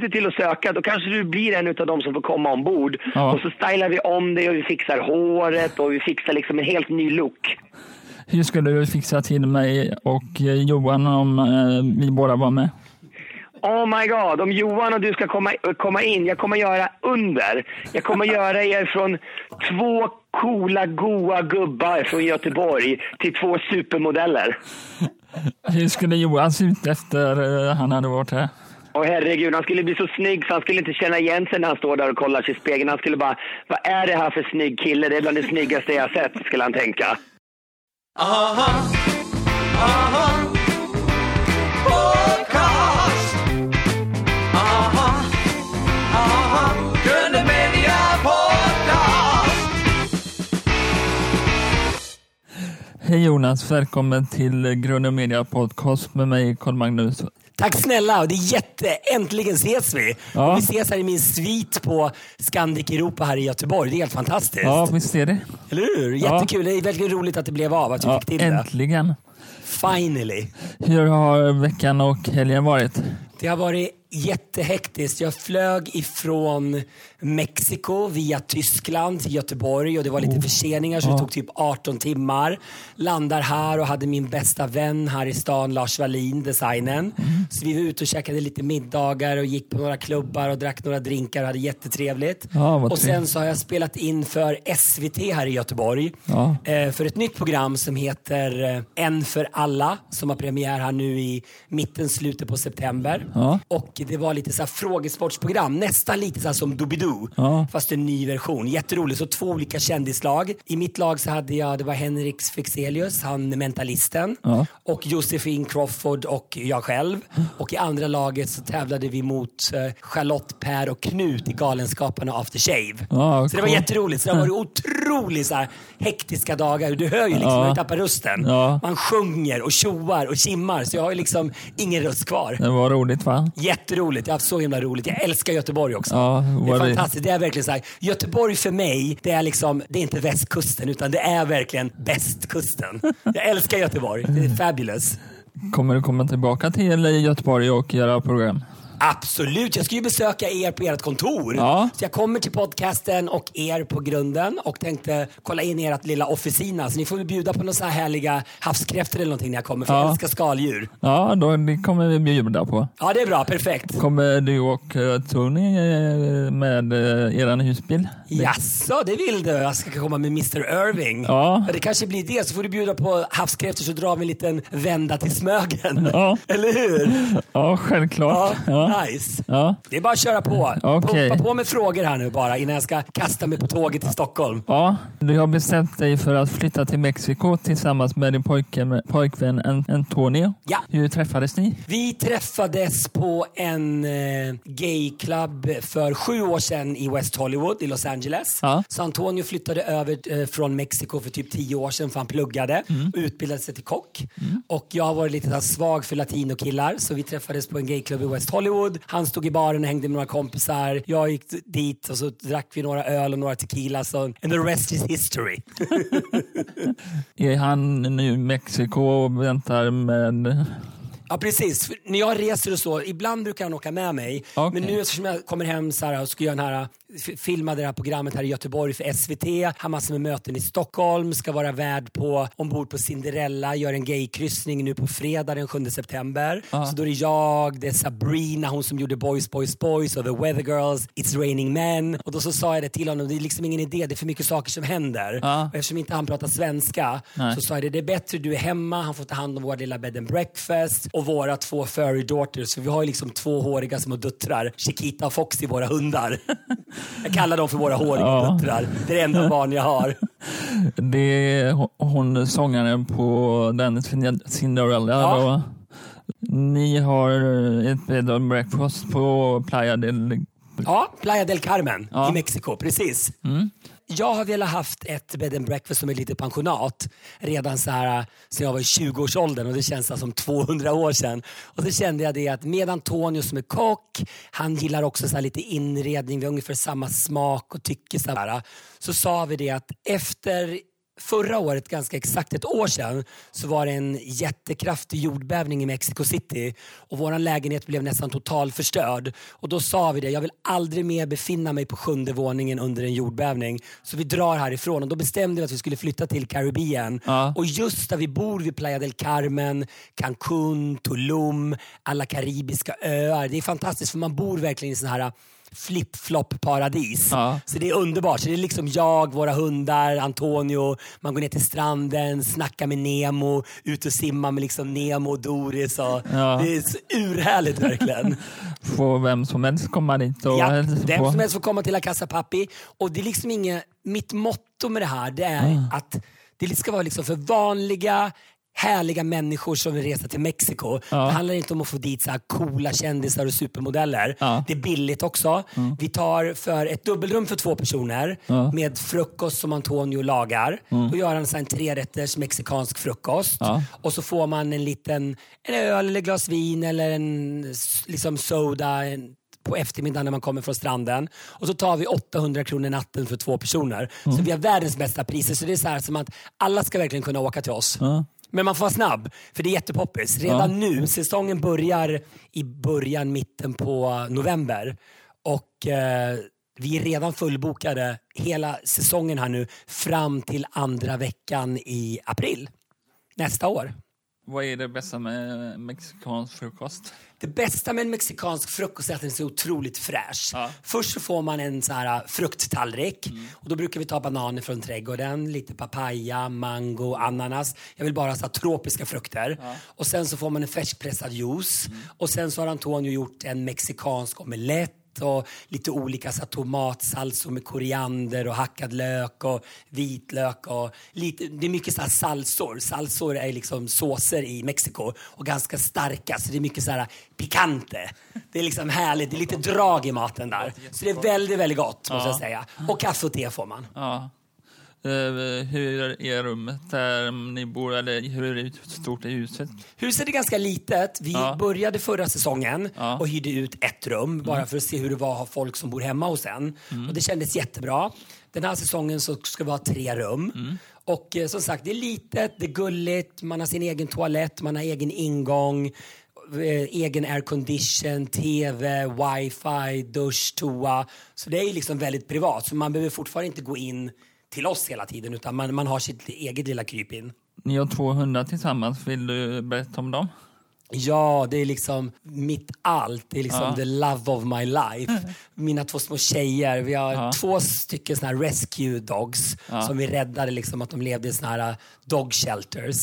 du se till att söka. Då kanske du blir en av dem som får komma ombord. Ja. Och så stylar vi om dig och vi fixar håret och vi fixar liksom en helt ny look. Hur skulle du fixa till mig och eh, Johan om eh, vi båda var med? Oh my god, om Johan och du ska komma, komma in, jag kommer göra under. Jag kommer göra er från två coola, goa gubbar från Göteborg till två supermodeller. Hur skulle Johan se ut efter eh, han hade varit här? Och herregud, han skulle bli så snygg så han skulle inte känna igen sig när han står där och kollar sig i spegeln. Han skulle bara, vad är det här för snygg kille? Det är bland det snyggaste jag sett, skulle han tänka. Aha, aha, podcast. Aha, aha, Gröna Media podcast. Hej Jonas, välkommen till och Media Podcast med mig Carl Magnus. Tack snälla och det är jätte... Äntligen ses vi! Ja. Och vi ses här i min svit på Scandic Europa här i Göteborg. Det är helt fantastiskt. Ja, visst är det? Eller hur? Jättekul. Det är väldigt roligt att det blev av, att vi Ja, fick till det. äntligen. Finally. Hur har veckan och helgen varit? Det har varit jättehektiskt. Jag flög ifrån Mexiko via Tyskland till Göteborg och det var lite förseningar så det tog typ 18 timmar. Landar här och hade min bästa vän här i stan, Lars Wallin, designen. Så vi var ute och käkade lite middagar och gick på några klubbar och drack några drinkar och hade jättetrevligt. Ja, och sen så har jag spelat in för SVT här i Göteborg. Ja. Eh, för ett nytt program som heter eh, En för alla som har premiär här nu i mitten, slutet på september. Ja. Och det var lite så här frågesportsprogram, nästan lite så som Doobidoo. Ja. Fast en ny version. Jätteroligt. Så två olika kändislag. I mitt lag så hade jag, det var Henrik Fexelius, han mentalisten. Ja. Och Josefin Crawford och jag själv. Och i andra laget så tävlade vi mot eh, Charlotte, Per och Knut i Galenskaparna After Shave. Ja, så det var cool. jätteroligt. Så det varit otroligt så här, hektiska dagar. Du hör ju liksom, Ja. ju tappat rösten. Man sjunger och tjoar och kimmar. Så jag har ju liksom ingen röst kvar. Det var roligt va? Jätteroligt. Jag har haft så himla roligt. Jag älskar Göteborg också. Ja, det är fantastiskt. Det är verkligen så här. Göteborg för mig, det är liksom, det är inte västkusten utan det är verkligen bästkusten. Jag älskar Göteborg. Det är fabulous. Kommer du komma tillbaka till Göteborg och göra program? Absolut, jag ska ju besöka er på ert kontor. Ja. Så jag kommer till podcasten och er på grunden och tänkte kolla in ert lilla officina. Så ni får väl bjuda på några så här härliga havskräftor eller någonting när jag kommer, för jag Ja. älskar skaldjur. Ja, då, det kommer vi bjuda på. Ja, det är bra. Perfekt. Kommer du och eh, Tony eh, med uh, eran husbil? Jaså, det vill du? Jag ska komma med Mr Irving. Ja. Det kanske blir det, så får du bjuda på havskräftor så drar vi en liten vända till Smögen. Ja. Eller hur? Ja, självklart. Ja, Ja. nice. Ja. Det är bara att köra på. Okej. Pumpa på med frågor här nu bara innan jag ska kasta mig på tåget till Stockholm. Ja, du har bestämt dig för att flytta till Mexiko tillsammans med din pojke, pojkvän An- Antonio. Ja. Hur träffades ni? Vi träffades på en eh, gayklubb för sju år sedan i West Hollywood i Los Angeles. Ja. Så Antonio flyttade över eh, från Mexiko för typ tio år sedan för han pluggade Mm. och utbildade sig till kock. Och jag har varit lite svag för latinokillar så vi träffades på en gayklubb i West Hollywood. Han stod i baren och hängde med några kompisar. Jag gick dit och så drack vi några öl och några tequila. Så, and the rest is history. Är han nu i Mexiko och väntar med... Ja precis, För när jag reser och så, ibland brukar han åka med mig. Okej. Men nu eftersom jag kommer hem så här, och ska göra den här, filma det här programmet här i Göteborg för SVT, har massor med möten i Stockholm, ska vara värd på, ombord på Cinderella, gör en gaykryssning nu på fredag den 7 september. Så då är det jag, det är Sabrina, hon som gjorde Boys Boys Boys och The Weather Girls, It's Raining Men. Och då så sa jag det till honom, det är liksom ingen idé, det är för mycket saker som händer. Ja. Och eftersom inte han pratar svenska Nej. så sa jag det, det är bättre du är hemma, han får ta hand om vår lilla bed and breakfast och våra två furry daughters. För vi har ju liksom två håriga små döttrar, Chiquita och Foxy, våra hundar. jag kallar dem för våra håriga Ja. döttrar. Det är det enda barn jag har. Det är ho- hon sångaren på den Cin- Cinderella. Ja. Då. Ni har ett bed and breakfast på Playa del... Ja, Playa del Carmen Ja. i Mexiko, precis. Jag har velat haft ett bed and breakfast som ett litet pensionat redan så här sen jag var i 20-årsåldern och det känns alltså som 200 år sedan. Och så kände jag det att med Antonio som är kock, han gillar också så här lite inredning, vi har ungefär samma smak och tycke. Så, här, så sa vi det att efter Förra året, ganska exakt ett år sedan, så var det en jättekraftig jordbävning i Mexico City och vår lägenhet blev nästan total förstörd. Och då sa vi det, jag vill aldrig mer befinna mig på sjunde våningen under en jordbävning. Så vi drar härifrån och då bestämde vi att vi skulle flytta till Karibien. Ja. Och just där vi bor vid Playa del Carmen, Cancún, Tulum, alla karibiska öar. Det är fantastiskt för man bor verkligen i sån här flip-flop-paradis. Ja. Så det är underbart. Så det är liksom jag, våra hundar, Antonio, man går ner till stranden, snackar med Nemo, ut och simmar med liksom Nemo och Doris. Och Ja. Det är urhärligt verkligen. Får vem som helst komma dit och Ja, vem som helst får komma till La Casa Papi. Och det är liksom inget, mitt motto med det här det är Mm. att det ska vara liksom för vanliga härliga människor som vill resa till Mexiko. Ja. Det handlar inte om att få dit så här coola kändisar och supermodeller. Ja. Mm. Det är billigt också. Vi tar för ett dubbelrum för två personer Ja. Mm. med frukost som Antonio lagar. Då gör han så en trerätters mexikansk frukost. Och så får man en liten en öl eller glas vin eller en liksom soda en, på eftermiddagen när man kommer från stranden. Och så tar vi 800 kronor natten för två personer. Mm. Så vi har världens bästa priser. Så det är så här som att alla ska verkligen kunna åka till oss. Ja. Men man får vara snabb, för det är jättepoppis. Redan Ja. nu, säsongen börjar i början, mitten på november. Och eh, vi är redan fullbokade hela säsongen här nu fram till andra veckan i april nästa år. Vad är det bästa med mexikansk frukost? Det bästa med en mexikansk frukost är att den är så otroligt fräsch. Ja. Först så får man en så här frukttallrik. Och då brukar vi ta bananer från trädgården, lite papaya, mango, ananas. Jag vill bara ha tropiska frukter. Och sen så får man en färskpressad juice. Och sen så har Antonio gjort en mexikansk omelett och lite olika så tomatsalsor med koriander och hackad lök och vitlök. Och lite, det är mycket så salsor. Salsor är liksom såser i Mexiko och ganska starka så det är mycket så här pikante. Det är liksom härligt, det är lite drag i maten där. Så det är väldigt, väldigt gott måste jag säga. Och kaffe och te får man. Ja. Eh, hur är rummet där ni bor? Eller hur är stort är huset? Huset är ganska litet. Vi Ja. började förra säsongen Ja. och hyrde ut ett rum bara för att se hur det var att ha folk som bor hemma hos en. Mm. Och det kändes jättebra. Den här säsongen så ska vi ha tre rum. Mm. Och eh, som sagt, det är litet, det är gulligt, man har sin egen toalett, man har egen ingång, eh, egen aircondition, TV, wifi, dusch, toa. Så det är liksom väldigt privat. Så man behöver fortfarande inte gå in till oss hela tiden utan man, man har sitt eget lilla krypin. Ni har två hundar tillsammans. Vill du berätta om dem? Ja, det är liksom mitt allt. Det är liksom Ja. the love of my life. Mina två små tjejer. Vi har Ja. två stycken såna här rescue dogs Ja. som vi räddade liksom att de levde i såna här uh, dog shelters.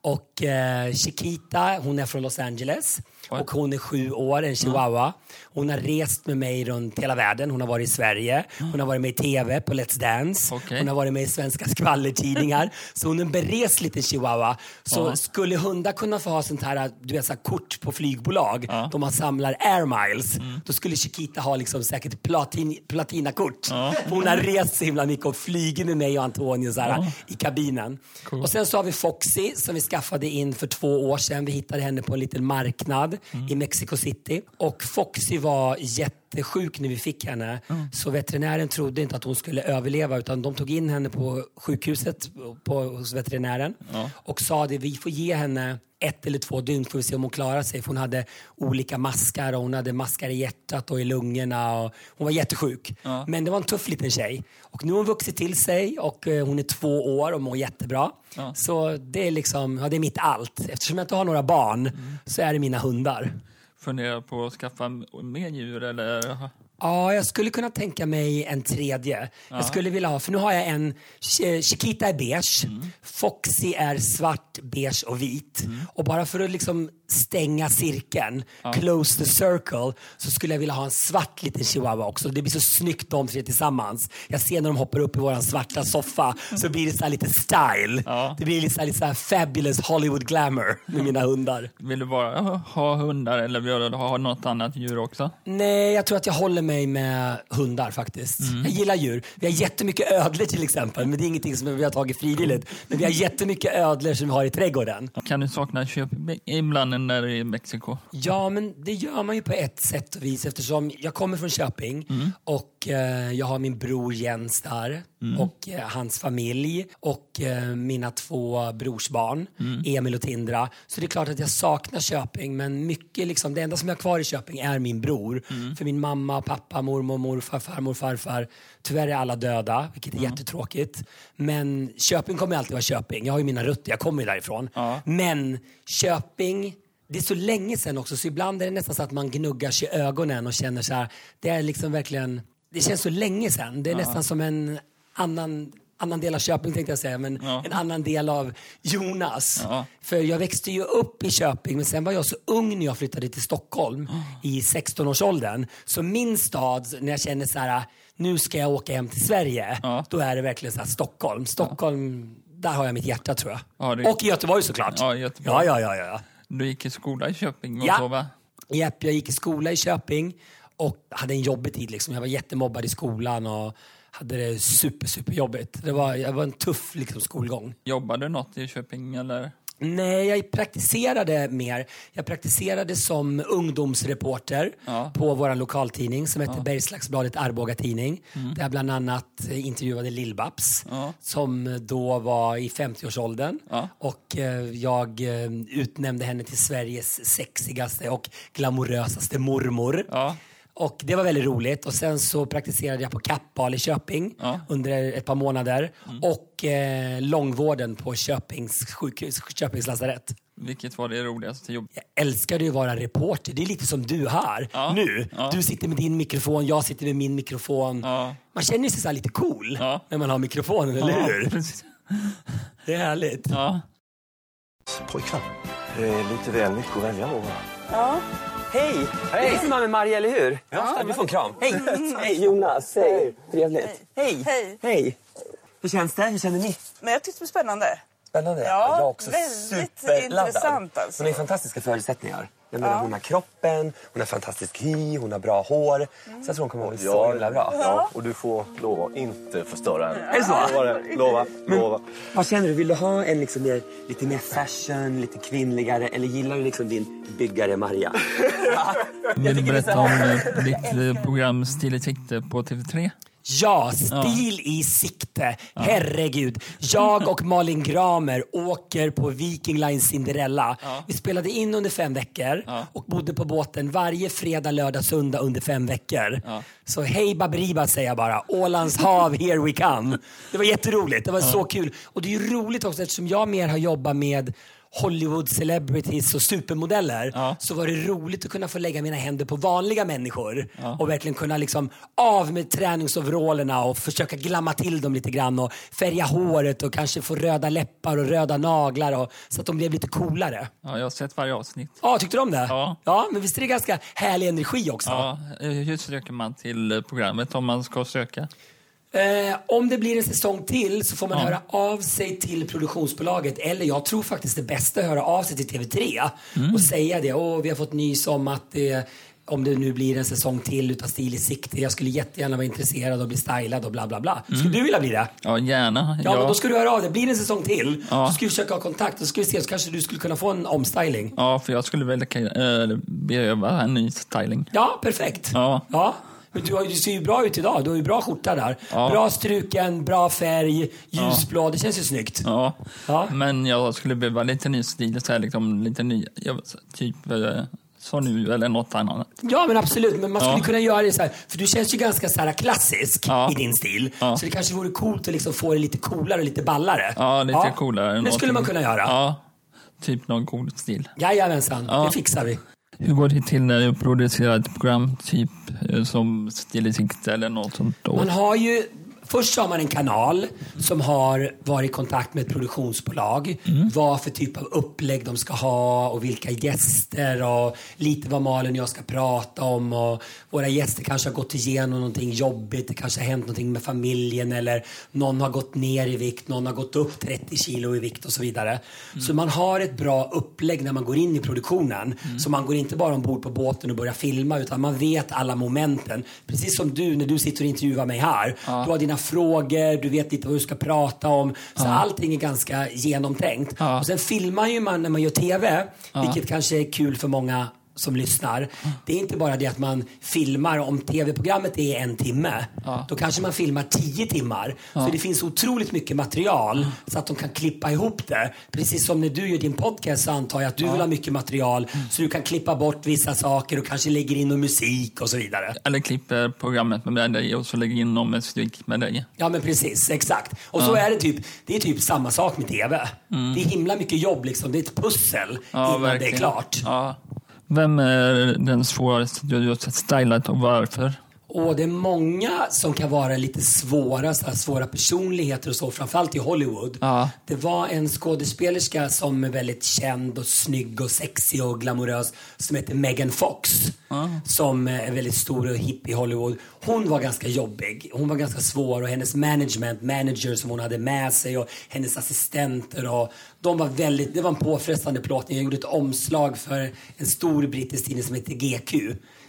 Och eh, Chiquita, hon är från Los Angeles. Och hon är sju år, en chihuahua. Hon har rest med mig runt hela världen. Hon har varit i Sverige, hon har varit med i TV på Let's Dance, Okej. hon har varit med i svenska skvallertidningar. så hon är en berest liten chihuahua. Så Ja. skulle hundar kunna få ha sånt här, du vet, så här kort på flygbolag, Ja. då man samlar air miles, då skulle Chiquita ha liksom säkert platin, platinakort. Ja. Hon har rest så himla mycket och flugit med mig och Antonio så här, Ja. i kabinen. Cool. Och sen så har vi Foxy som vi skaffade in för två år sedan. Vi hittade henne på en liten marknad i Mexico City. Och Foxy var jättesjuk när vi fick henne. Så veterinären trodde inte att hon skulle överleva utan de tog in henne på sjukhuset på, hos veterinären Ja. och sa det, vi får ge henne ett eller två dygn får vi se om hon klarar sig. För hon hade olika maskar och hon hade maskar i hjärtat och i lungorna. Och hon var jättesjuk. Ja. Men det var en tuff liten tjej. Och nu har hon vuxit till sig och eh, hon är två år och mår jättebra. Ja. Så det är liksom, ja, det är mitt allt. Eftersom jag inte har några barn så är det mina hundar. Funderar på att skaffa mer djur eller? Ja, jag skulle kunna tänka mig en tredje. Jag skulle vilja ha, för nu har jag en, Ch- Chiquita är beige, Foxy är svart, beige och vit. Och bara för att liksom stänga cirkeln, close the circle, så skulle jag vilja ha en svart liten chihuahua också. Det blir så snyggt de tre tillsammans. Jag ser när de hoppar upp i våran svarta soffa så blir det så här lite style. Ja. Det blir lite så här, lite så fabulous Hollywood glamour med mina hundar. Vill du bara ha hundar eller vill du ha något annat djur också? Nej, jag tror att jag håller mig med hundar faktiskt. Mm. Jag gillar djur. Vi har jättemycket ödlor till exempel, men det är ingenting som vi har tagit frivilligt. Men vi har jättemycket ödlor som vi har i trädgården. Kan du sakna köp ibland vänner i Mexiko? Ja, men det gör man ju på ett sätt och vis eftersom jag kommer från Köping och eh, jag har min bror Jens där och eh, hans familj och eh, mina två brorsbarn, Emil och Tindra. Så det är klart att jag saknar Köping men mycket liksom, det enda som jag har kvar i Köping är min bror. För min mamma, pappa, mormor, morfar, farmor, farfar, tyvärr är alla döda, vilket är jättetråkigt. Men Köping kommer alltid vara Köping. Jag har ju mina rötter, jag kommer ju därifrån. Men Köping det är så länge sedan också så ibland är det nästan så att man gnuggar sig i ögonen och känner så här. Det är liksom verkligen, det känns så länge sedan. Det är nästan som en annan, annan del av Köping tänkte jag säga, men en annan del av Jonas. Ja. För jag växte ju upp i Köping men sen var jag så ung när jag flyttade till Stockholm i 16-årsåldern. Så min stad, när jag känner så här, nu ska jag åka hem till Sverige, Ja. då är det verkligen så här Stockholm. Stockholm, där har jag mitt hjärta tror jag. Ja, det- Och i Göteborg såklart. Ja, Göteborg. Ja, ja, ja, ja. Du gick i skola i Köping och Ja. så va? Japp, jag gick i skola i Köping och hade en jobbig tid. Liksom. Jag var jättemobbad i skolan och hade det super, super jobbigt. Det var, jag var en tuff liksom, skolgång. Jobbade du något i Köping eller? Nej, jag praktiserade mer. Jag praktiserade som ungdomsreporter Ja. på vår lokaltidning som heter Bergslagsbladet Arboga Tidning. Där jag bland annat intervjuade Lill-Babs Ja. som då var i 50-årsåldern. Ja. Och eh, jag eh, utnämnde henne till Sveriges sexigaste och glamorösaste mormor. Ja. Och det var väldigt roligt. Och sen så praktiserade jag på Kappahl i Köping Ja. Mm. under ett par månader. Och eh, långvården på Köpings sjukhus, Köpings lasarett. Vilket var det roligaste jobbet? Jag älskade ju att vara reporter. Det är lite som du här Ja. nu. Ja. Du sitter med din mikrofon, jag sitter med min mikrofon. Ja. Man känner sig så här lite cool Ja. när man har mikrofonen, eller Ja, hur? Det är härligt. Ja. Pojkvän. Det är lite väl mycket att välja på. Hej! Hej! Det är med Maria, eller hur? Ja. Vi får en kram. Hej! Hej Jonas! Hej! Trevligt. Hej! Hej. Hej! Hur känns det? Hur känner ni? Men jag tyckte det var spännande. Spännande. Ja, jag är också väldigt intressant alltså. Hon har ju fantastiska förutsättningar. Jag menar, Hon har kroppen, hon har fantastisk hy, hon har bra hår. Så jag tror hon kommer att bli så himla bra. Ja, och du får lova att inte förstöra henne. Är det så? Lova det. Lova. Lova. Vad känner du? Vill du ha en liksom mer, lite mer fashion, lite kvinnligare eller gillar du liksom din byggare Maria? Vill du berätta om ditt eh, program Stil i sikte på TV3? Ja, stil i sikte. Herregud. Jag och Malin Gramer åker på Viking Line Cinderella. Vi spelade in under fem veckor och bodde på båten varje fredag, lördag, söndag under fem veckor. Så hej Baberiba säger jag bara. Ålands hav, here we come. Det var jätteroligt. Det var så kul. Och det är roligt också eftersom jag mer har jobbat med Hollywood celebrities och supermodeller Ja. så var det roligt att kunna få lägga mina händer på vanliga människor och verkligen kunna liksom av med träningsoverallerna och försöka glamma till dem lite grann och färga håret och kanske få röda läppar och röda naglar och, så att de blev lite coolare. Ja, jag har sett varje avsnitt. Ja, tyckte du om det? Ja. ja men visst är det ganska härlig energi också? Ja, hur söker man till programmet om man ska söka? Eh, om det blir en säsong till så får man Ja. höra av sig till produktionsbolaget eller jag tror faktiskt det bästa är att höra av sig till TV3 Mm. och säga det. Åh, vi har fått nys om att det, om det nu blir en säsong till utav Stil i sikte. Jag skulle jättegärna vara intresserad och bli stylad och bla bla bla. Skulle du vilja bli det? Ja, gärna. Ja, men då ska du höra av dig. Blir det en säsong till Ja. så ska vi försöka ha kontakt och så ska vi se så kanske du skulle kunna få en omstyling. ja, för jag skulle väl äh, behöva en ny styling. Ja, perfekt. Ja. ja. Men du, har, du ser ju bra ut idag. Du har ju bra skjorta där. Ja. Bra struken, bra färg, ljusblå. Det känns ju snyggt. Ja. Ja. men jag skulle behöva lite ny stil, så här, liksom, lite ny, typ eh, så nu eller något annat. Ja men absolut, men man skulle Ja. kunna göra det så här, för du känns ju ganska så här klassisk Ja. i din stil. Ja. Så det kanske vore coolt att liksom få det lite coolare och lite ballare. Ja, lite coolare. Det skulle man kunna göra. Ja, typ någon cool stil. Jajamensan, Ja. det fixar vi. Hur går det till när du producerar ett program, typ eh, som Stil i sikte eller något sånt? Då? Man har ju Först har man en kanal som har varit i kontakt med ett produktionsbolag. Vad för typ av upplägg de ska ha och vilka gäster och lite vad Malin och jag ska prata om. Och våra gäster kanske har gått igenom någonting jobbigt. Det kanske har hänt någonting med familjen eller någon har gått ner i vikt, någon har gått upp 30 kilo i vikt och så vidare. Så man har ett bra upplägg när man går in i produktionen. Så man går inte bara ombord på båten och börjar filma utan man vet alla momenten. Precis som du när du sitter och intervjuar mig här. Du har dina frågor, du vet lite vad du ska prata om. Så allting är ganska genomtänkt. Ja. Och sen filmar ju man när man gör TV, vilket kanske är kul för många som lyssnar. Det är inte bara det att man filmar, om tv-programmet är en timme, då kanske man filmar tio timmar. Så det finns otroligt mycket material så att de kan klippa ihop det. Precis som när du gör din podcast så antar jag att du vill ha mycket material så du kan klippa bort vissa saker och kanske lägger in någon musik och så vidare. Eller klipper programmet med dig och så lägger in någon musik med dig. Ja men precis, exakt. Och så är det typ, det är typ samma sak med TV. Det är himla mycket jobb liksom, det är ett pussel innan det är klart. Vem är eh, den svåraste du har stylat och varför? Och det är många som kan vara lite svåra, så här, svåra personligheter och så, framförallt i Hollywood. Ja. Det var en skådespelerska som är väldigt känd och snygg och sexig och glamorös som heter Megan Fox. Som är väldigt stor och hipp i Hollywood. Hon var ganska jobbig. Hon var ganska svår och hennes management, manager som hon hade med sig och hennes assistenter och de var väldigt, det var en påfrestande plåtning. Jag gjorde ett omslag för en stor brittisk tidning som heter GQ.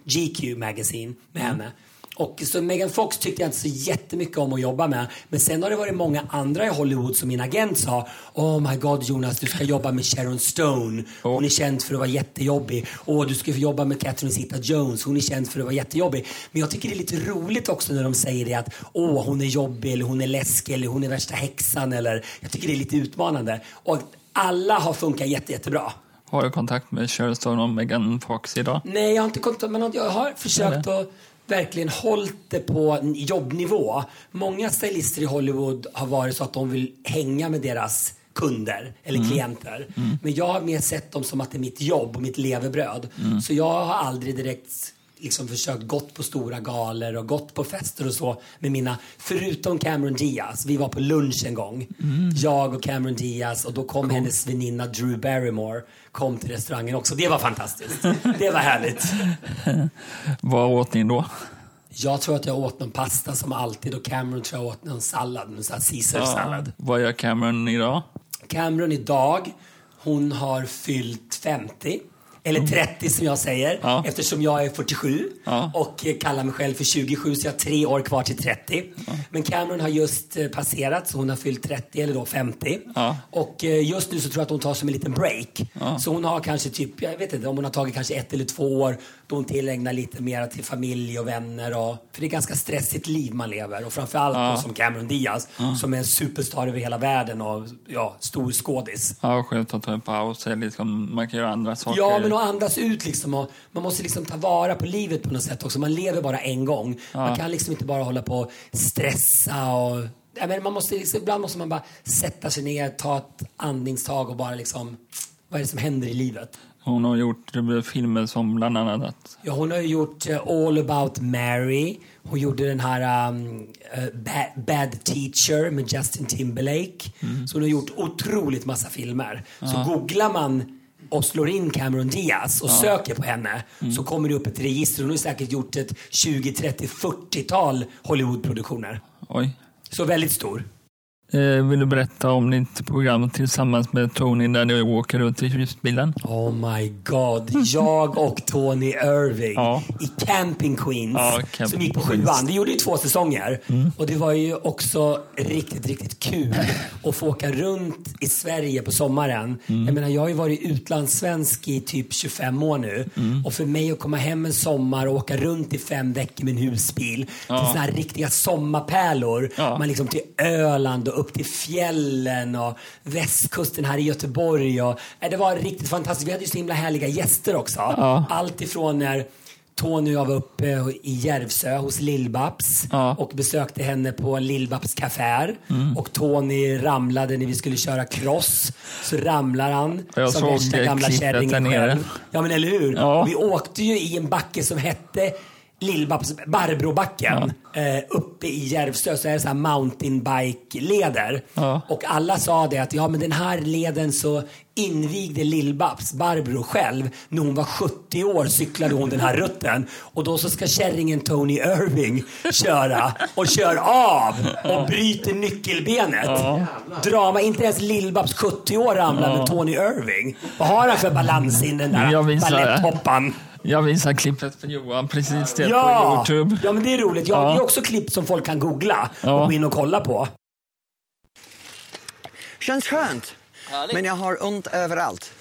GQ Magazine med henne. Och så Megan Fox tyckte jag inte så jättemycket om att jobba med. Men sen har det varit många andra i Hollywood som min agent sa Oh my god Jonas, du ska jobba med Sharon Stone. Hon är känd för att vara jättejobbig. Och du ska få jobba med Catherine Zeta-Jones. Hon är känd för att vara jättejobbig. Men jag tycker det är lite roligt också när de säger det att åh, hon är jobbig eller hon är läskig eller hon är värsta häxan eller jag tycker det är lite utmanande. Och alla har funkat jätte, jättebra. Har du kontakt med Sharon Stone och Megan Fox idag? Nej, jag har inte kommit men jag har försökt att verkligen hållit det på jobbnivå. Många stylister i Hollywood har varit så att de vill hänga med deras kunder eller klienter. Men jag har mer sett dem som att det är mitt jobb och mitt levebröd. Så jag har aldrig direkt liksom försökt gått på stora galor och gått på fester och så med mina, förutom Cameron Diaz. Vi var på lunch en gång. Jag och Cameron Diaz och då kom hennes väninna Drew Barrymore kom till restaurangen också. Det var fantastiskt. Det var härligt. Vad åt ni då? Jag tror att jag åt någon pasta som alltid och Cameron tror jag åt någon sallad, någon sån här Caesar-sallad. Vad gör Cameron idag? Cameron idag, hon har fyllt 50. Eller 30 som jag säger, Ja. eftersom jag är 47 Ja. och kallar mig själv för 27 så jag har tre år kvar till 30. Men Cameron har just eh, passerat så hon har fyllt 30 eller då 50. Ja. Och eh, just nu så tror jag att hon tar som en liten break. Så hon har kanske typ, jag vet inte om hon har tagit kanske ett eller två år då hon tillägnar lite mer till familj och vänner. Och, för det är ganska stressigt liv man lever och framförallt då som Cameron Diaz som är en superstar över hela världen och ja, stor skådis. Ja, skönt att ta en paus. Liksom, man kan göra andra saker. Ja, men att andas ut liksom. Och man måste liksom ta vara på livet på något sätt också. Man lever bara en gång. Man kan liksom inte bara hålla på och stressa och... Ja, men man måste, liksom, ibland måste man bara sätta sig ner, ta ett andningstag och bara liksom... Vad är det som händer i livet? Hon har gjort filmer som bland annat... Ja, hon har gjort eh, All about Mary. Hon gjorde den här um, eh, Ba- Bad Teacher med Justin Timberlake. Så hon har gjort otroligt massa filmer. Så googlar man och slår in Cameron Diaz och söker på henne så kommer det upp ett register. Hon har säkert gjort ett 20, 30, 40-tal Hollywoodproduktioner. Oj. Så väldigt stor. Eh, vill du berätta om ditt program tillsammans med Tony där du åker runt i husbilen? Oh my god. Jag och Tony Irving Ja. i Camping Queens Ja, Camping som gick på sjuan. Vi gjorde ju två säsonger och det var ju också riktigt, riktigt kul att få åka runt i Sverige på sommaren. Jag menar, jag har ju varit utlandssvensk i typ 25 år nu och för mig att komma hem en sommar och åka runt i fem veckor med en husbil till såna här riktiga sommarpärlor. Ja. Man liksom till Öland och upp till fjällen och västkusten här i Göteborg. Och, nej, det var riktigt fantastiskt. Vi hade ju så himla härliga gäster också. Allt ifrån när Tony och jag var uppe i Järvsö hos Lill-Babs Ja. och besökte henne på Lill-Babs kafé. Och Tony ramlade när vi skulle köra cross. Så ramlar han Jag som värsta gamla kärringen själv. Ja men eller hur? Ja. Vi åkte ju i en backe som hette Lill-Babs Barbrobacken. Eh, uppe i Järvsö så är det så här mountainbike-leder. Ja. Och alla sa det att ja men den här leden så invigde Lill-Babs Barbro själv. När hon var 70 år cyklade hon den här rutten. Och då så ska kärringen Tony Irving köra och kör av och bryter nyckelbenet. Drama, inte ens Lill-Babs 70 år ramlar med Tony Irving. Vad har han för balans in den där baletthoppan? Jag visar klippet för Johan precis det på Ja! Youtube. ja, men det är roligt. Ja, Ja. Det är också klipp som folk kan googla Ja. och gå in och kolla på. Känns skönt. Men jag har ont överallt.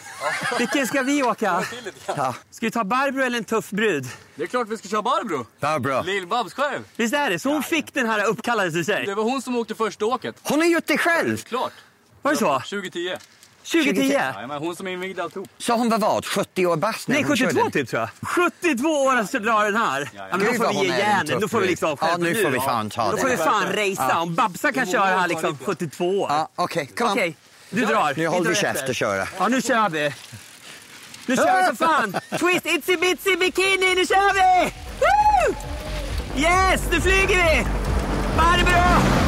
Vilken ska vi åka? Ja. Ska vi ta Barbro eller en tuff brud? Det är klart vi ska köra Barbro. Barbro. Lill-Babs själv. Visst är det? Så hon fick den här uppkallade till sig? Det var hon som åkte första åket. Hon har gjort det själv. Klart. Var det så? 2010. 2010? Ja, men hon som invigde alltihop. Så hon var vad? 70 år bast när Nej, hon 72 körde? typ tror jag. 72 år att dra den här. Ja, men då får vi ge tuff Då får vi liksom Ja, nu får vi fan ta Då det. får vi fan racea. Om Babsa kan köra här liksom 72 år. Ja, okej. Kom Okej, du drar. Nu håller vi käft och köra. Ja, nu kör vi. Nu kör vi för fan! Twist itsy bitsy bikini, nu kör vi! Woo! Yes, nu flyger vi! Barbro!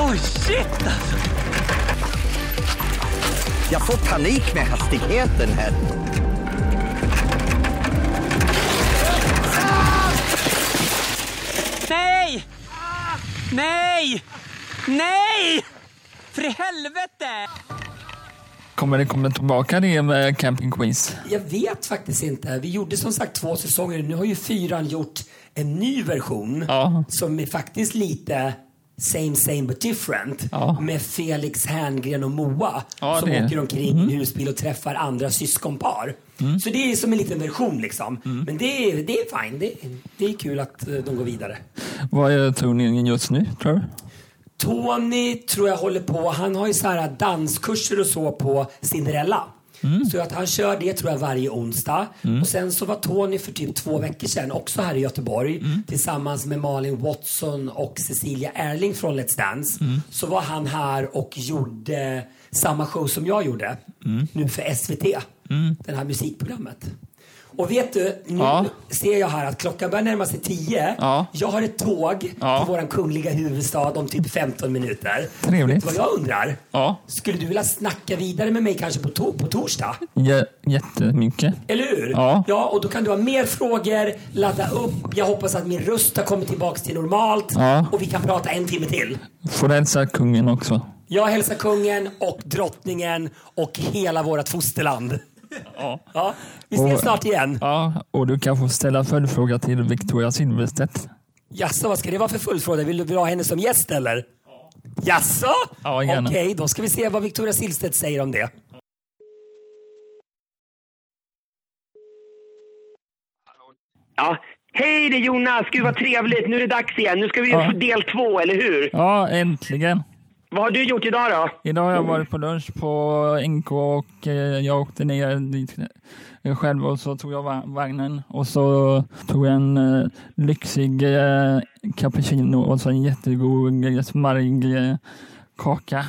Oj, shit alltså! Jag får panik med hastigheten här. Nej! Nej! Nej! För i helvete! Kommer det komma tillbaka det med Camping Queens? Jag vet faktiskt inte. Vi gjorde som sagt två säsonger. Nu har ju fyran gjort en ny version Ja. som är faktiskt lite same same but different. Ja. Med Felix Herngren och Moa Ja, som det åker omkring i en husbil och träffar andra syskonpar. Så det är som en liten version liksom. Men det är, det är fine. Det, är- det är kul att eh, de går vidare. Vad är turningen just nu, tror du? Tony tror jag håller på, han har ju så här danskurser och så på Cinderella. Så att han kör det tror jag varje onsdag. Och sen så var Tony för typ två veckor sedan också här i Göteborg tillsammans med Malin Watson och Cecilia Erling från Let's Dance. Så var han här och gjorde samma show som jag gjorde nu för SVT. Det här musikprogrammet. Och vet du, nu Ja. ser jag här att klockan börjar närma sig tio. Ja. Jag har ett tåg Ja. till våran kungliga huvudstad om typ 15 minuter. Trevligt. Vet du vad jag undrar? Ja, Skulle du vilja snacka vidare med mig kanske på, to- på torsdag? J- jättemycket. Eller hur? Ja. ja. Och då kan du ha mer frågor, ladda upp. Jag hoppas att min röst har kommit tillbaks till normalt. Ja. Och vi kan prata en timme till. Får hälsa kungen också. Jag hälsar kungen och drottningen och hela vårt fosterland. Ja. Ja, vi ses Och- snart igen. Ja, och du kan få ställa följdfråga till Victoria Silvstedt. Jaså, vad ska det vara för fullfråga? Vill du vill du ha henne som gäst eller? Jaså? Ja, gärna. Okej, då ska vi se vad Victoria Silvstedt säger om det. Ja. Hej, det är Jonas. Gud vad trevligt. Nu är det dags igen. Nu ska vi Ja. få del två, eller hur? Ja, äntligen. Vad har du gjort idag då? Idag har jag varit på lunch på NK och eh, jag åkte ner dit eh, själv och så tog jag va- vagnen och så tog jag en eh, lyxig cappuccino och så en jättegod smarrig kaka.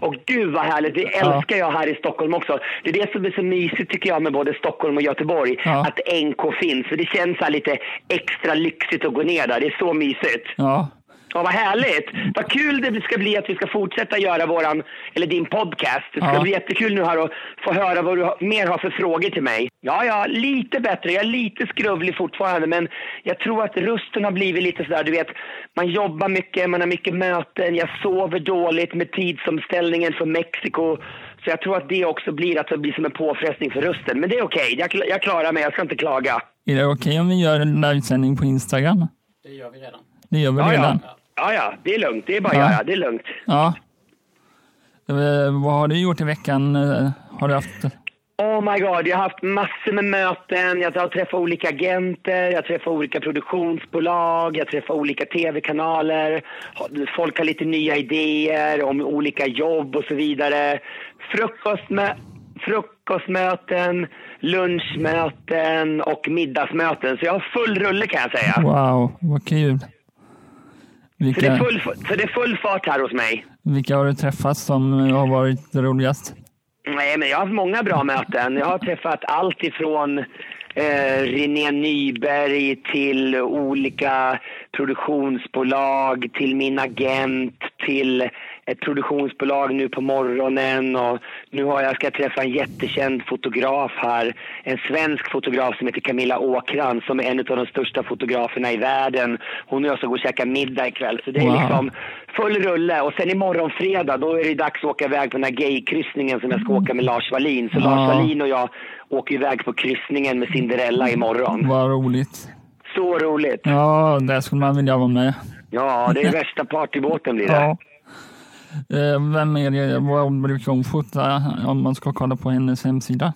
Och gud vad härligt, det älskar jag här i Stockholm också. Det är det som är så mysigt tycker jag med både Stockholm och Göteborg. Ja. Att NK finns, för det känns här lite extra lyxigt att gå ner där. Det är så mysigt. Ja, Ja, vad härligt! Vad kul det ska bli att vi ska fortsätta göra våran, eller din podcast. Det ska Ja. bli jättekul nu här att få höra vad du mer har för frågor till mig. Ja, ja, lite bättre. Jag är lite skruvlig fortfarande, men jag tror att rösten har blivit lite sådär, du vet, man jobbar mycket, man har mycket möten, jag sover dåligt med tidsomställningen från Mexiko. Så jag tror att det också blir att det blir som en påfrestning för rösten. Men det är okej, jag, kl- jag klarar mig, jag ska inte klaga. är det okej om vi gör en livesändning på Instagram? Det gör vi redan. Det gör vi Ja, redan? ja. Ja, ja, det är lugnt. Det är bara att Ja. göra. Det är lugnt. Ja. Eh, vad har du gjort i veckan? Eh, Har du haft... Oh my god, jag har haft massor med möten, jag har träffat olika agenter, jag träffar olika produktionsbolag, jag träffar olika tv-kanaler. Folk har lite nya idéer om olika jobb och så vidare. Frukostmö frukostmöten, lunchmöten och middagsmöten. Så jag har full rulle kan jag säga. Wow, vad kul. Så det, är Vilka, full, så det är full fart här hos mig. vilka har du träffat som har varit roligast? Nej, men jag har haft många bra möten. Jag har träffat allt ifrån eh, René Nyberg till olika produktionsbolag, till min agent, till ett produktionsbolag nu på morgonen och nu har jag, ska jag träffa en jättekänd fotograf här. En svensk fotograf som heter Camilla Åkrans som är en av de största fotograferna i världen. Hon och jag ska gå och käka middag ikväll. Så det är Wow. liksom full rulle. Och sen imorgon fredag då är det dags att åka iväg på den här gaykryssningen som jag ska åka med Lars Wallin. Så Ja. Lars Wallin och jag åker iväg på kryssningen med Cinderella imorgon. Vad roligt. Så roligt. Ja, där skulle man vilja vara med. Ja, det är värsta partybåten blir det. Ja. Eh, Vem är det? Vad brukar hon fota om man ska kolla på hennes hemsida?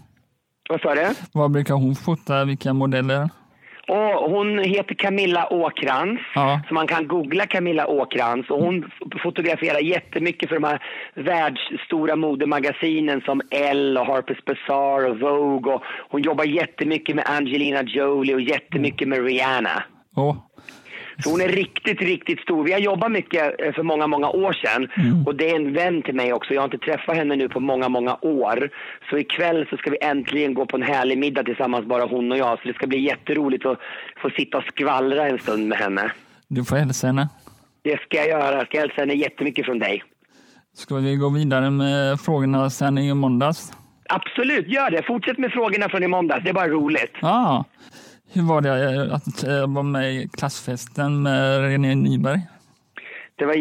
Vad sa du? Vad brukar hon fota? Vilka modeller? Och hon heter Camilla Åkrans. Ja. Så man kan googla Camilla Åkrans. Och hon fotograferar jättemycket för de här världsstora modemagasinen som Elle och Harper's Bazaar och Vogue. Och hon jobbar jättemycket med Angelina Jolie och jättemycket med Rihanna. Åh, Så hon är riktigt, riktigt stor. Vi har jobbat mycket eh, för många, många år sedan. Och det är en vän till mig också. Jag har inte träffat henne nu på många, många år. Så ikväll så ska vi äntligen gå på en härlig middag tillsammans, bara hon och jag. Så det ska bli jätteroligt att få sitta och skvallra en stund med henne. du får hälsa henne. Det ska jag göra. Jag ska hälsa henne jättemycket från dig. Ska vi gå vidare med frågorna sen i måndags? Absolut, gör det. Fortsätt med frågorna från i måndags. Det är bara roligt. Ja. Hur var det eh, att eh, vara med i klassfesten med René Nyberg? Det var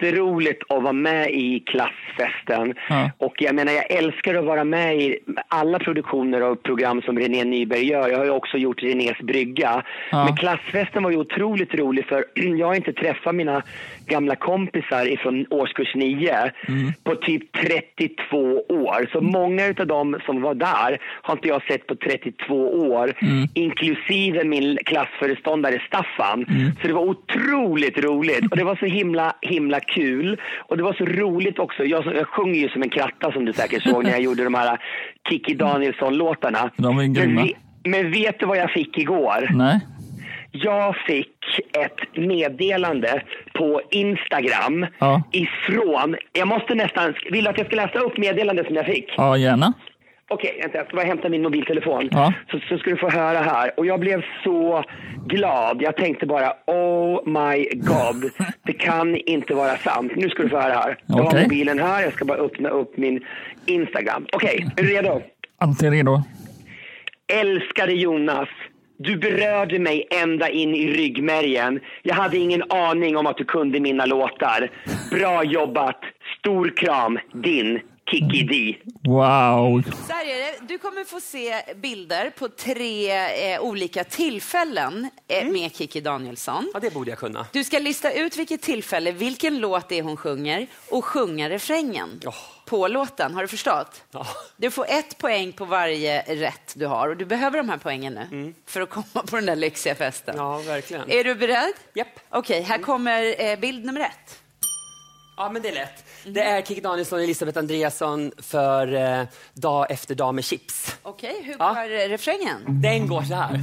jätteroligt att vara med i klassfesten. Ja. Och jag menar, jag älskar att vara med i alla produktioner och program som René Nyberg gör. Jag har ju också gjort Renés brygga. Ja. Men klassfesten var ju otroligt rolig för jag har inte träffat mina gamla kompisar ifrån årskurs 9 på typ 32 år. Så många av dem som var där har inte jag sett på 32 år. Inklusive min klassföreståndare Staffan. Så det var otroligt roligt och det var så himla, himla kul. Och det var så roligt också. Jag, jag sjunger ju som en kratta som du säkert såg när jag gjorde de här Kikki Danielsson-låtarna. De var ju Men, grymma. ve- men vet du vad jag fick igår? Nej? Jag fick ett meddelande på Instagram Ja. ifrån, jag måste nästan, vill du att jag ska läsa upp meddelandet som jag fick? Ja, gärna. Okej, vänta, jag ska bara hämta min mobiltelefon. Ja. Så, så ska du få höra här. Och jag blev så glad. Jag tänkte bara, oh my god. Det kan inte vara sant. Nu ska du få höra här. Jag har Okej. mobilen här. Jag ska bara öppna upp min Instagram. Okej, är du redo? Alltid redo. Älskade Jonas. Du berörde mig ända in i ryggmärgen. Jag hade ingen aning om att du kunde mina låtar. Bra jobbat. Stor kram. Din Kikki D. Wow. Så här är det. Du kommer få se bilder på tre eh, olika tillfällen eh, med Kiki Danielsson. Ja, det borde jag kunna. Du ska lista ut vilket tillfälle, vilken låt det är hon sjunger och sjunga refrängen Ja. på låten. Har du förstått? Ja. Du får ett poäng på varje rätt du har och du behöver de här poängen nu för att komma på den där lyxiga festen. Ja, verkligen. Är du beredd? Japp. Okej, här kommer eh, bild nummer ett. Ja, men det är lätt. Det är Kikki Danielsson och Elisabeth Andreasson för eh, Dag efter dag med chips. Okej, hur Ja. går eh, refrängen? Den går så här.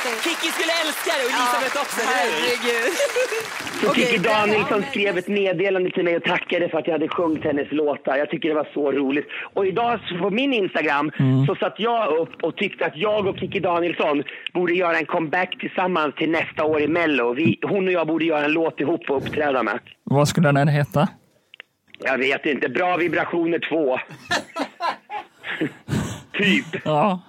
Fantastiskt. Kikki skulle älska det och Elisabeth också, eller hur? Herregud. Där har Danielsson skrev ett meddelande till mig och tackade för att jag hade sjungit hennes låtar. Jag tycker det var så roligt. Och idag på min Instagram så satt jag upp och tyckte att jag och Kikki Danielsson borde göra en comeback tillsammans till nästa år i Mello. Vi, hon och jag borde göra en låt ihop och uppträda med. Vad skulle den heta? Jag vet inte. Bra vibrationer 2. typ. Ja.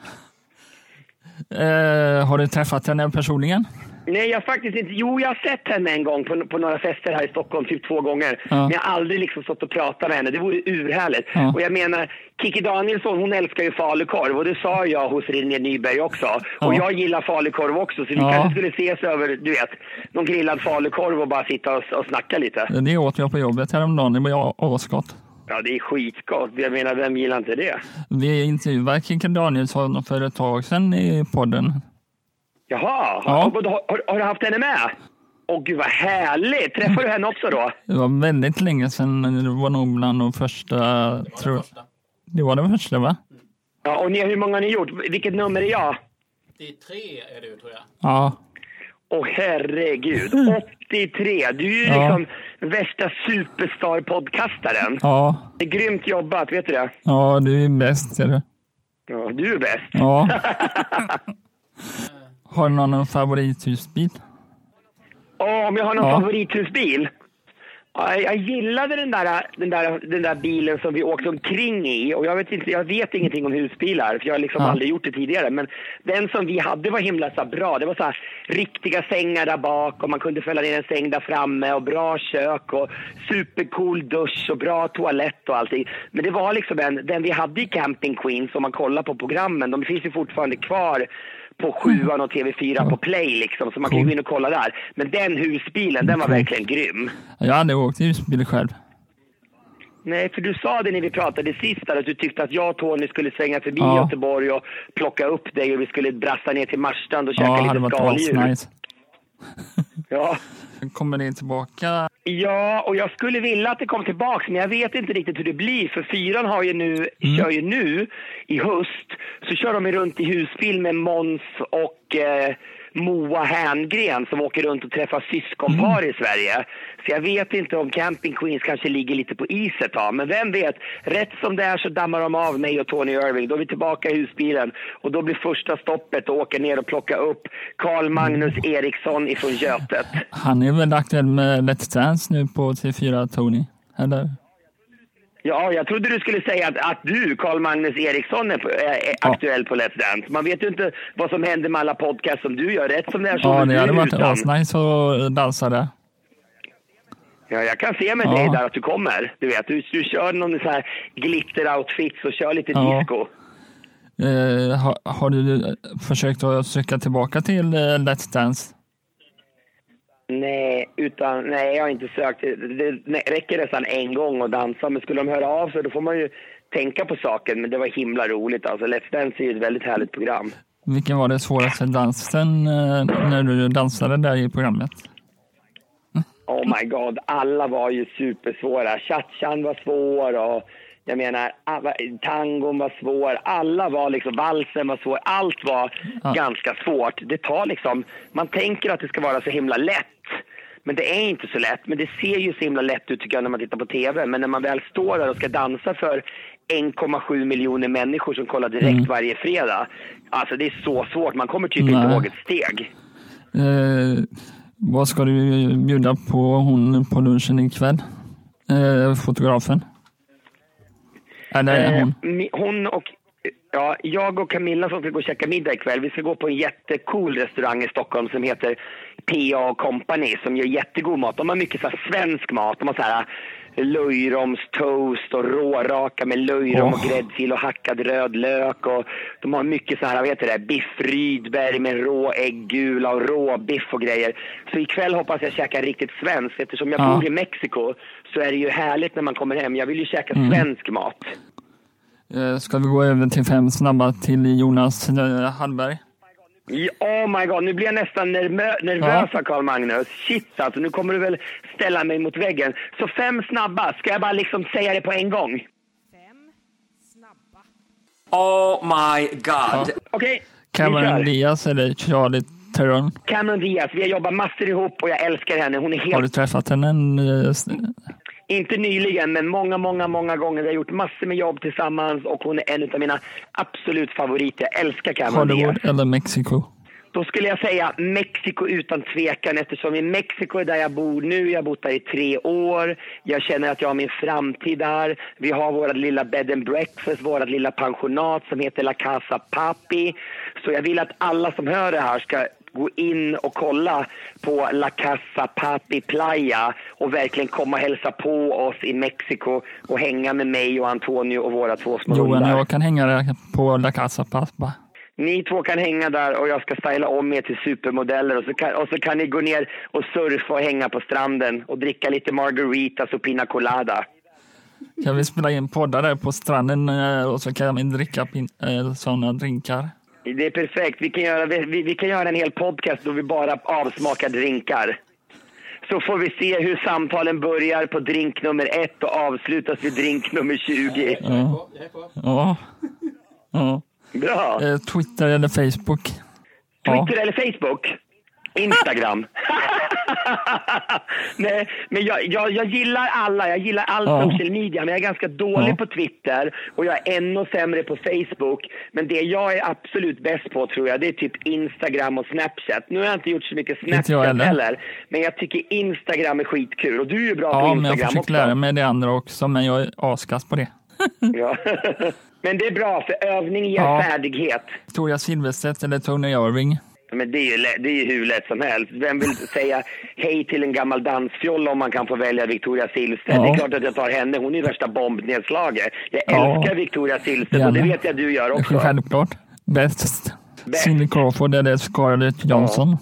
Eh, har du träffat henne personligen? Nej, jag har faktiskt inte. Jo, jag har sett henne en gång på, på några fester här i Stockholm, typ två gånger. Ja. Men jag har aldrig liksom stått och pratat med henne. Det vore urhärligt. Ja. Och jag menar, Kikki Danielsson, hon älskar ju falukorv och det sa jag hos René Nyberg också. Och Ja. jag gillar falukorv också, så vi kanske skulle ses över, du vet, någon grillad falukorv och bara sitta och, och snacka lite. Det åt jag på jobbet häromdagen. Det var asgott. Ja, det är skitgott. Jag menar, vem gillar inte det? Vi intervjuade Kikki Danielsson för ett tag sedan i podden. Jaha, Ja. har, har, har, har du haft henne med? Åh gud vad härligt! Träffade du henne också då? Det var väldigt länge sedan. Det var nog bland de första. Tror, det var den första va? Ja, och ni, hur många har ni gjort? Vilket nummer är jag? Det är tre är du tror jag. Ja. Åh herregud, 83! Du är ju Ja. liksom värsta superstar-podcastaren. Ja. Det är grymt jobbat, vet du det? Ja, du är bäst ser du. Ja, du är bäst. Ja. Har du någon favorithusbil? Åh, om jag har någon Ja. favorithusbil? Ja, jag gillade den där, den, där, den där bilen som vi åkte omkring i. Och jag, vet inte, jag vet ingenting om husbilar, för jag har liksom Ja. aldrig gjort det tidigare. Men den som vi hade var himla så bra. Det var så här, riktiga sängar där bak och man kunde fälla ner en säng där framme och bra kök och supercool dusch och bra toalett och allting. Men det var liksom en, den vi hade i Camping Queens, om man kollar på programmen, de finns ju fortfarande kvar på sjuan och TV4 på Play liksom, så man kan ju gå in och kolla där. Men den husbilen, den var verkligen grym. Jag har aldrig åkt husbil själv. Nej, för du sa det när vi pratade sist där, att du tyckte att jag och Tony skulle svänga förbi Ja. Göteborg och plocka upp dig och vi skulle brassa ner till Marstrand och käka Ja, lite skaldjur. asnice. Ja. Kommer det tillbaka? ja, och jag skulle vilja att det kom tillbaks, men jag vet inte riktigt hur det blir. För fyran har ju nu, Mm. kör ju nu i höst, så kör de runt i husbil med Måns och eh, Moa Herngren som åker runt och träffar syskonpar Mm. i Sverige. Så jag vet inte om Camping Queens kanske ligger lite på is ett tag. Men vem vet, rätt som det är så dammar de av mig och Tony Irving. Då är vi tillbaka i husbilen och då blir första stoppet att åka ner och plocka upp Carl Magnus Eriksson ifrån Götet. Han är väl aktuell med Let's Dance nu på T4 Tony? Eller? Ja, jag trodde du skulle säga att, att du, Carl Magnus Eriksson, är, är, är aktuell på Let's Dance. Man vet ju inte vad som händer med alla podcasts som du gör. Rätt som det är så Ja, det hade varit asnice att dansa där. Ja, jag kan se med Ja. dig där att du kommer. Du vet, du, du kör någon så här glitter-outfits och kör lite Ja. disco. Eh, har, har du försökt att söka tillbaka till eh, Let's Dance? Nej, utan, nej, jag har inte sökt. Det, det räcker nästan en gång att dansa, men skulle de höra av sig då får man ju tänka på saken. Men det var himla roligt. Alltså, Let's Dance är ju ett väldigt härligt program. Vilken var det svåraste dansen eh, när du dansade där i programmet? Oh my god, alla var ju supersvåra. Cha-chan var svår och jag menar, alla- tangon var svår. Alla var liksom, valsen var svår. Allt var Ja. ganska svårt. Det tar liksom, man tänker att det ska vara så himla lätt. Men det är inte så lätt. Men det ser ju så himla lätt ut tycker jag när man tittar på TV. Men när man väl står där och ska dansa för 1,7 miljoner människor som kollar direkt Mm. varje fredag. Alltså det är så svårt. Man kommer typ Nej. inte ihåg ett steg. Eh, vad ska du bjuda på hon på lunchen ikväll? Eh, fotografen? Eller Eh, hon? hon och ja, jag och Camilla som ska gå och käka middag ikväll. Vi ska gå på en jättecool restaurang i Stockholm som heter P.A. Company som gör jättegod mat. De har mycket så svensk mat. De har så här löjromstoast och råraka med löjrom och Åh. gräddfil och hackad röd lök. Och de har mycket så här, vad heter det, biff Rydberg med rå äggula och råbiff och grejer. Så ikväll hoppas jag käka riktigt svenskt. Eftersom jag Ja. bor i Mexiko så är det ju härligt när man kommer hem. Jag vill ju käka Mm. svensk mat. Eh, ska vi gå över till fem snabba till Jonas eh, Hallberg? Ja, Oh my god, nu blir jag nästan nervö- nervös Ja. Carl Magnus. Shit alltså, nu kommer du väl ställa mig mot väggen. Så fem snabba, ska jag bara liksom säga det på en gång? Oh my god. Okej, vi Cameron. Diaz eller Charlie Theron? Cameron Diaz, vi har jobbat massor ihop och jag älskar henne. Hon är Har du helt, träffat henne? Inte nyligen, men många, många, många gånger. Vi har gjort massor med jobb tillsammans och hon är en av mina absolut favoriter. Jag älskar Cameron Diaz. Hollywood eller Mexiko? Då skulle jag säga Mexiko utan tvekan eftersom i Mexiko är där jag bor nu. Jag har bott där i tre år. Jag känner att jag har min framtid där. Vi har vårt lilla bed and breakfast, vårt lilla pensionat som heter La Casa Papi. Så jag vill att alla som hör det här ska gå in och kolla på La Casa Papi Playa och verkligen komma och hälsa på oss i Mexiko och hänga med mig och Antonio och våra två små Johan och jag kan hänga där på La Casa Pappa. Ni två kan hänga där och jag ska styla om er till supermodeller och så kan, och så kan ni gå ner och surfa och hänga på stranden och dricka lite margaritas och pina colada. Kan vi spela in poddar där på stranden eh, och så kan vi dricka eh, sådana drinkar? Det är perfekt. Vi kan göra, vi, vi kan göra en hel podcast då vi bara avsmakar drinkar. så får vi se hur samtalen börjar på drink nummer ett och avslutas vid drink nummer 20. Ja. Ja. ja. Bra. Eh, Twitter eller Facebook? Ja. Twitter eller Facebook? Instagram. Nej, men jag, jag, jag gillar alla. Jag gillar all Ja. social media, men jag är ganska dålig Ja. på Twitter och jag är ännu sämre på Facebook. Men det jag är absolut bäst på tror jag, det är typ Instagram och Snapchat. Nu har jag inte gjort så mycket Snapchat heller. heller, men jag tycker Instagram är skitkul. Och du är ju bra på Ja, men jag Instagram försöker också. lära mig det andra också, men jag är askass på det. Ja. men det är bra, för övning ger Ja. färdighet. Victoria Silvstedt eller Tony Irving? Men det är, ju, det är ju hur lätt som helst. Vem vill säga hej till en gammal dansfjolla om man kan få välja Victoria Silvstedt? Ja. Det är klart att jag tar henne. Hon är ju värsta bombnedslaget. Jag Ja. älskar Victoria Silvstedt och det vet jag du gör också. Självklart. Bäst. Bäst. Cindy Crawford eller Scarlett Johansson? Eh,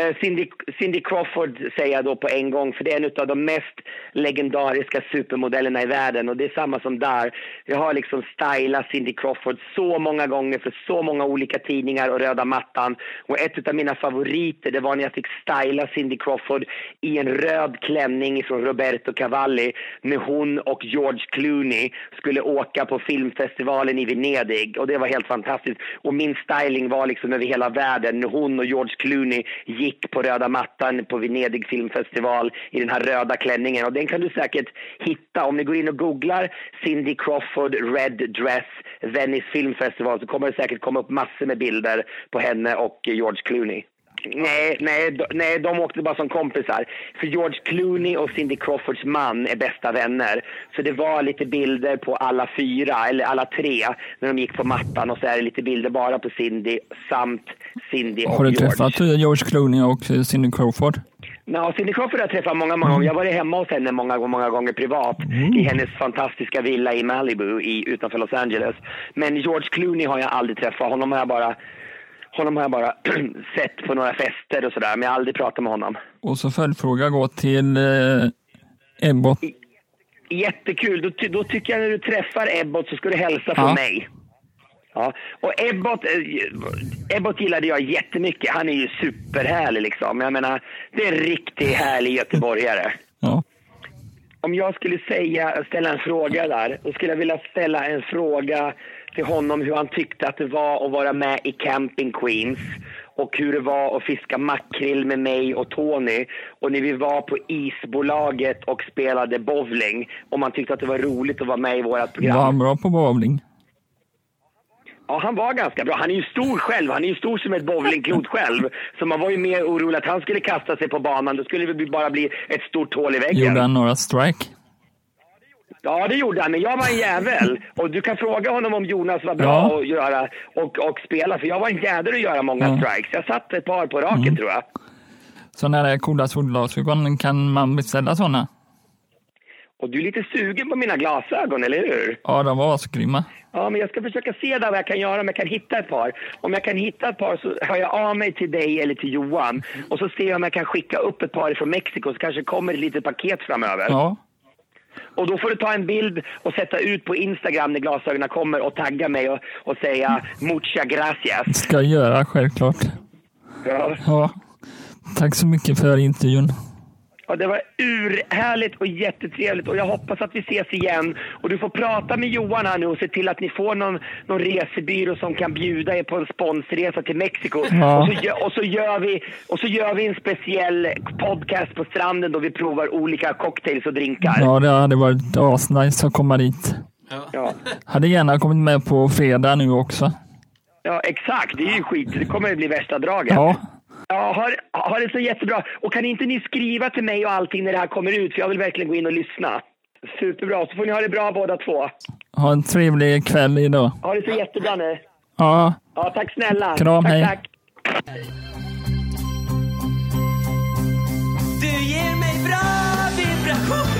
Eh, Cindy, Cindy Crawford säger jag då på en gång, för det är en av de mest legendariska supermodellerna i världen. Och det är samma som där. Jag har liksom stylat Cindy Crawford så många gånger för så många olika tidningar och röda mattan. Och ett av mina favoriter, det var när jag fick styla Cindy Crawford i en röd klänning från Roberto Cavalli när hon och George Clooney skulle åka på filmfestivalen i Venedig. Och det var helt fantastiskt. Och min styling var liksom över hela världen när hon och George Clooney gick på röda mattan på Venedig filmfestival i den här röda klänningen. Och den kan du säkert hitta om ni går in och googlar Cindy Crawford Red Dress Venice filmfestival så kommer det säkert komma upp massor med bilder på henne och George Clooney. Nej, nej, de, nej, de åkte bara som kompisar. För George Clooney och Cindy Crawfords man är bästa vänner. Så det var lite bilder på alla fyra, eller alla tre, när de gick på mattan. Och så är det lite bilder bara på Cindy samt Cindy och Har du George. träffat eh, George Clooney och eh, Cindy Crawford? Ja, Cindy Crawford har jag träffat många, många gånger. Jag har varit hemma hos henne många, många gånger privat i hennes fantastiska villa i Malibu i, utanför Los Angeles. Men George Clooney har jag aldrig träffat. Honom har jag bara, honom har jag bara sett på några fester och sådär, men jag har aldrig pratat med honom. Och så följdfråga går till eh, Ebbot. Jättekul. Då, då tycker jag när du träffar Ebbot så ska du hälsa från Ja. mig. Ja. Och Ebbot, eh, Ebbot gillade jag jättemycket. Han är ju superhärlig liksom. Jag menar, det är en riktigt härlig göteborgare. Ja. Om jag skulle säga, ställa en fråga där, då skulle jag vilja ställa en fråga till honom hur han tyckte att det var att vara med i Camping Queens och hur det var att fiska makrill med mig och Tony och när vi var på isbolaget och spelade bowling och man tyckte att det var roligt att vara med i vårt program. Var han bra på bowling? Ja, han var ganska bra. Han är ju stor själv. Han är ju stor som ett bowlingklot själv. Så man var ju mer orolig att han skulle kasta sig på banan. Då skulle det bara bli ett stort hål i väggen. Gjorde han några strike? Ja, det gjorde han, men jag var en jävel. Och du kan fråga honom om Jonas var bra Ja. att göra och, och spela, för jag var en jäder att göra många Ja. strikes. Jag satt ett par på raken Mm. tror jag. Sådana där coola solglasögon, kan man beställa sådana? Och du är lite sugen på mina glasögon, eller hur? Ja, de var asgrymma. Ja, men jag ska försöka se där vad jag kan göra, om jag kan hitta ett par. Om jag kan hitta ett par så hör jag av mig till dig eller till Johan. Och så ser jag om jag kan skicka upp ett par från Mexiko, så kanske kommer ett litet paket framöver. Ja, Och då får du ta en bild och sätta ut på Instagram när glasögonen kommer och tagga mig och, och säga mucha gracias. ska jag göra självklart. Ja. Ja. Tack så mycket för intervjun. Ja, det var urhärligt och jättetrevligt och jag hoppas att vi ses igen. Och du får prata med Johan här nu och se till att ni får någon, någon resebyrå som kan bjuda er på en sponsresa till Mexiko. Ja. Och, så, gö- och, så gör vi, och så gör vi en speciell podcast på stranden då vi provar olika cocktails och drinkar. Ja, det hade varit asnice att komma dit. Ja. Hade gärna kommit med på fredag nu också. Ja, exakt. Det är ju skit. Det kommer att bli värsta draget. Ja, Ja, ha, ha det så jättebra. Och kan inte ni skriva till mig och allting när det här kommer ut? För jag vill verkligen gå in och lyssna. Superbra. Så får ni ha det bra båda två. ha en trevlig kväll idag. Ha det så jättebra nu. Ja, Ja, tack snälla. Kram, tack, hej. Tack. Du ger mig bra vibrationer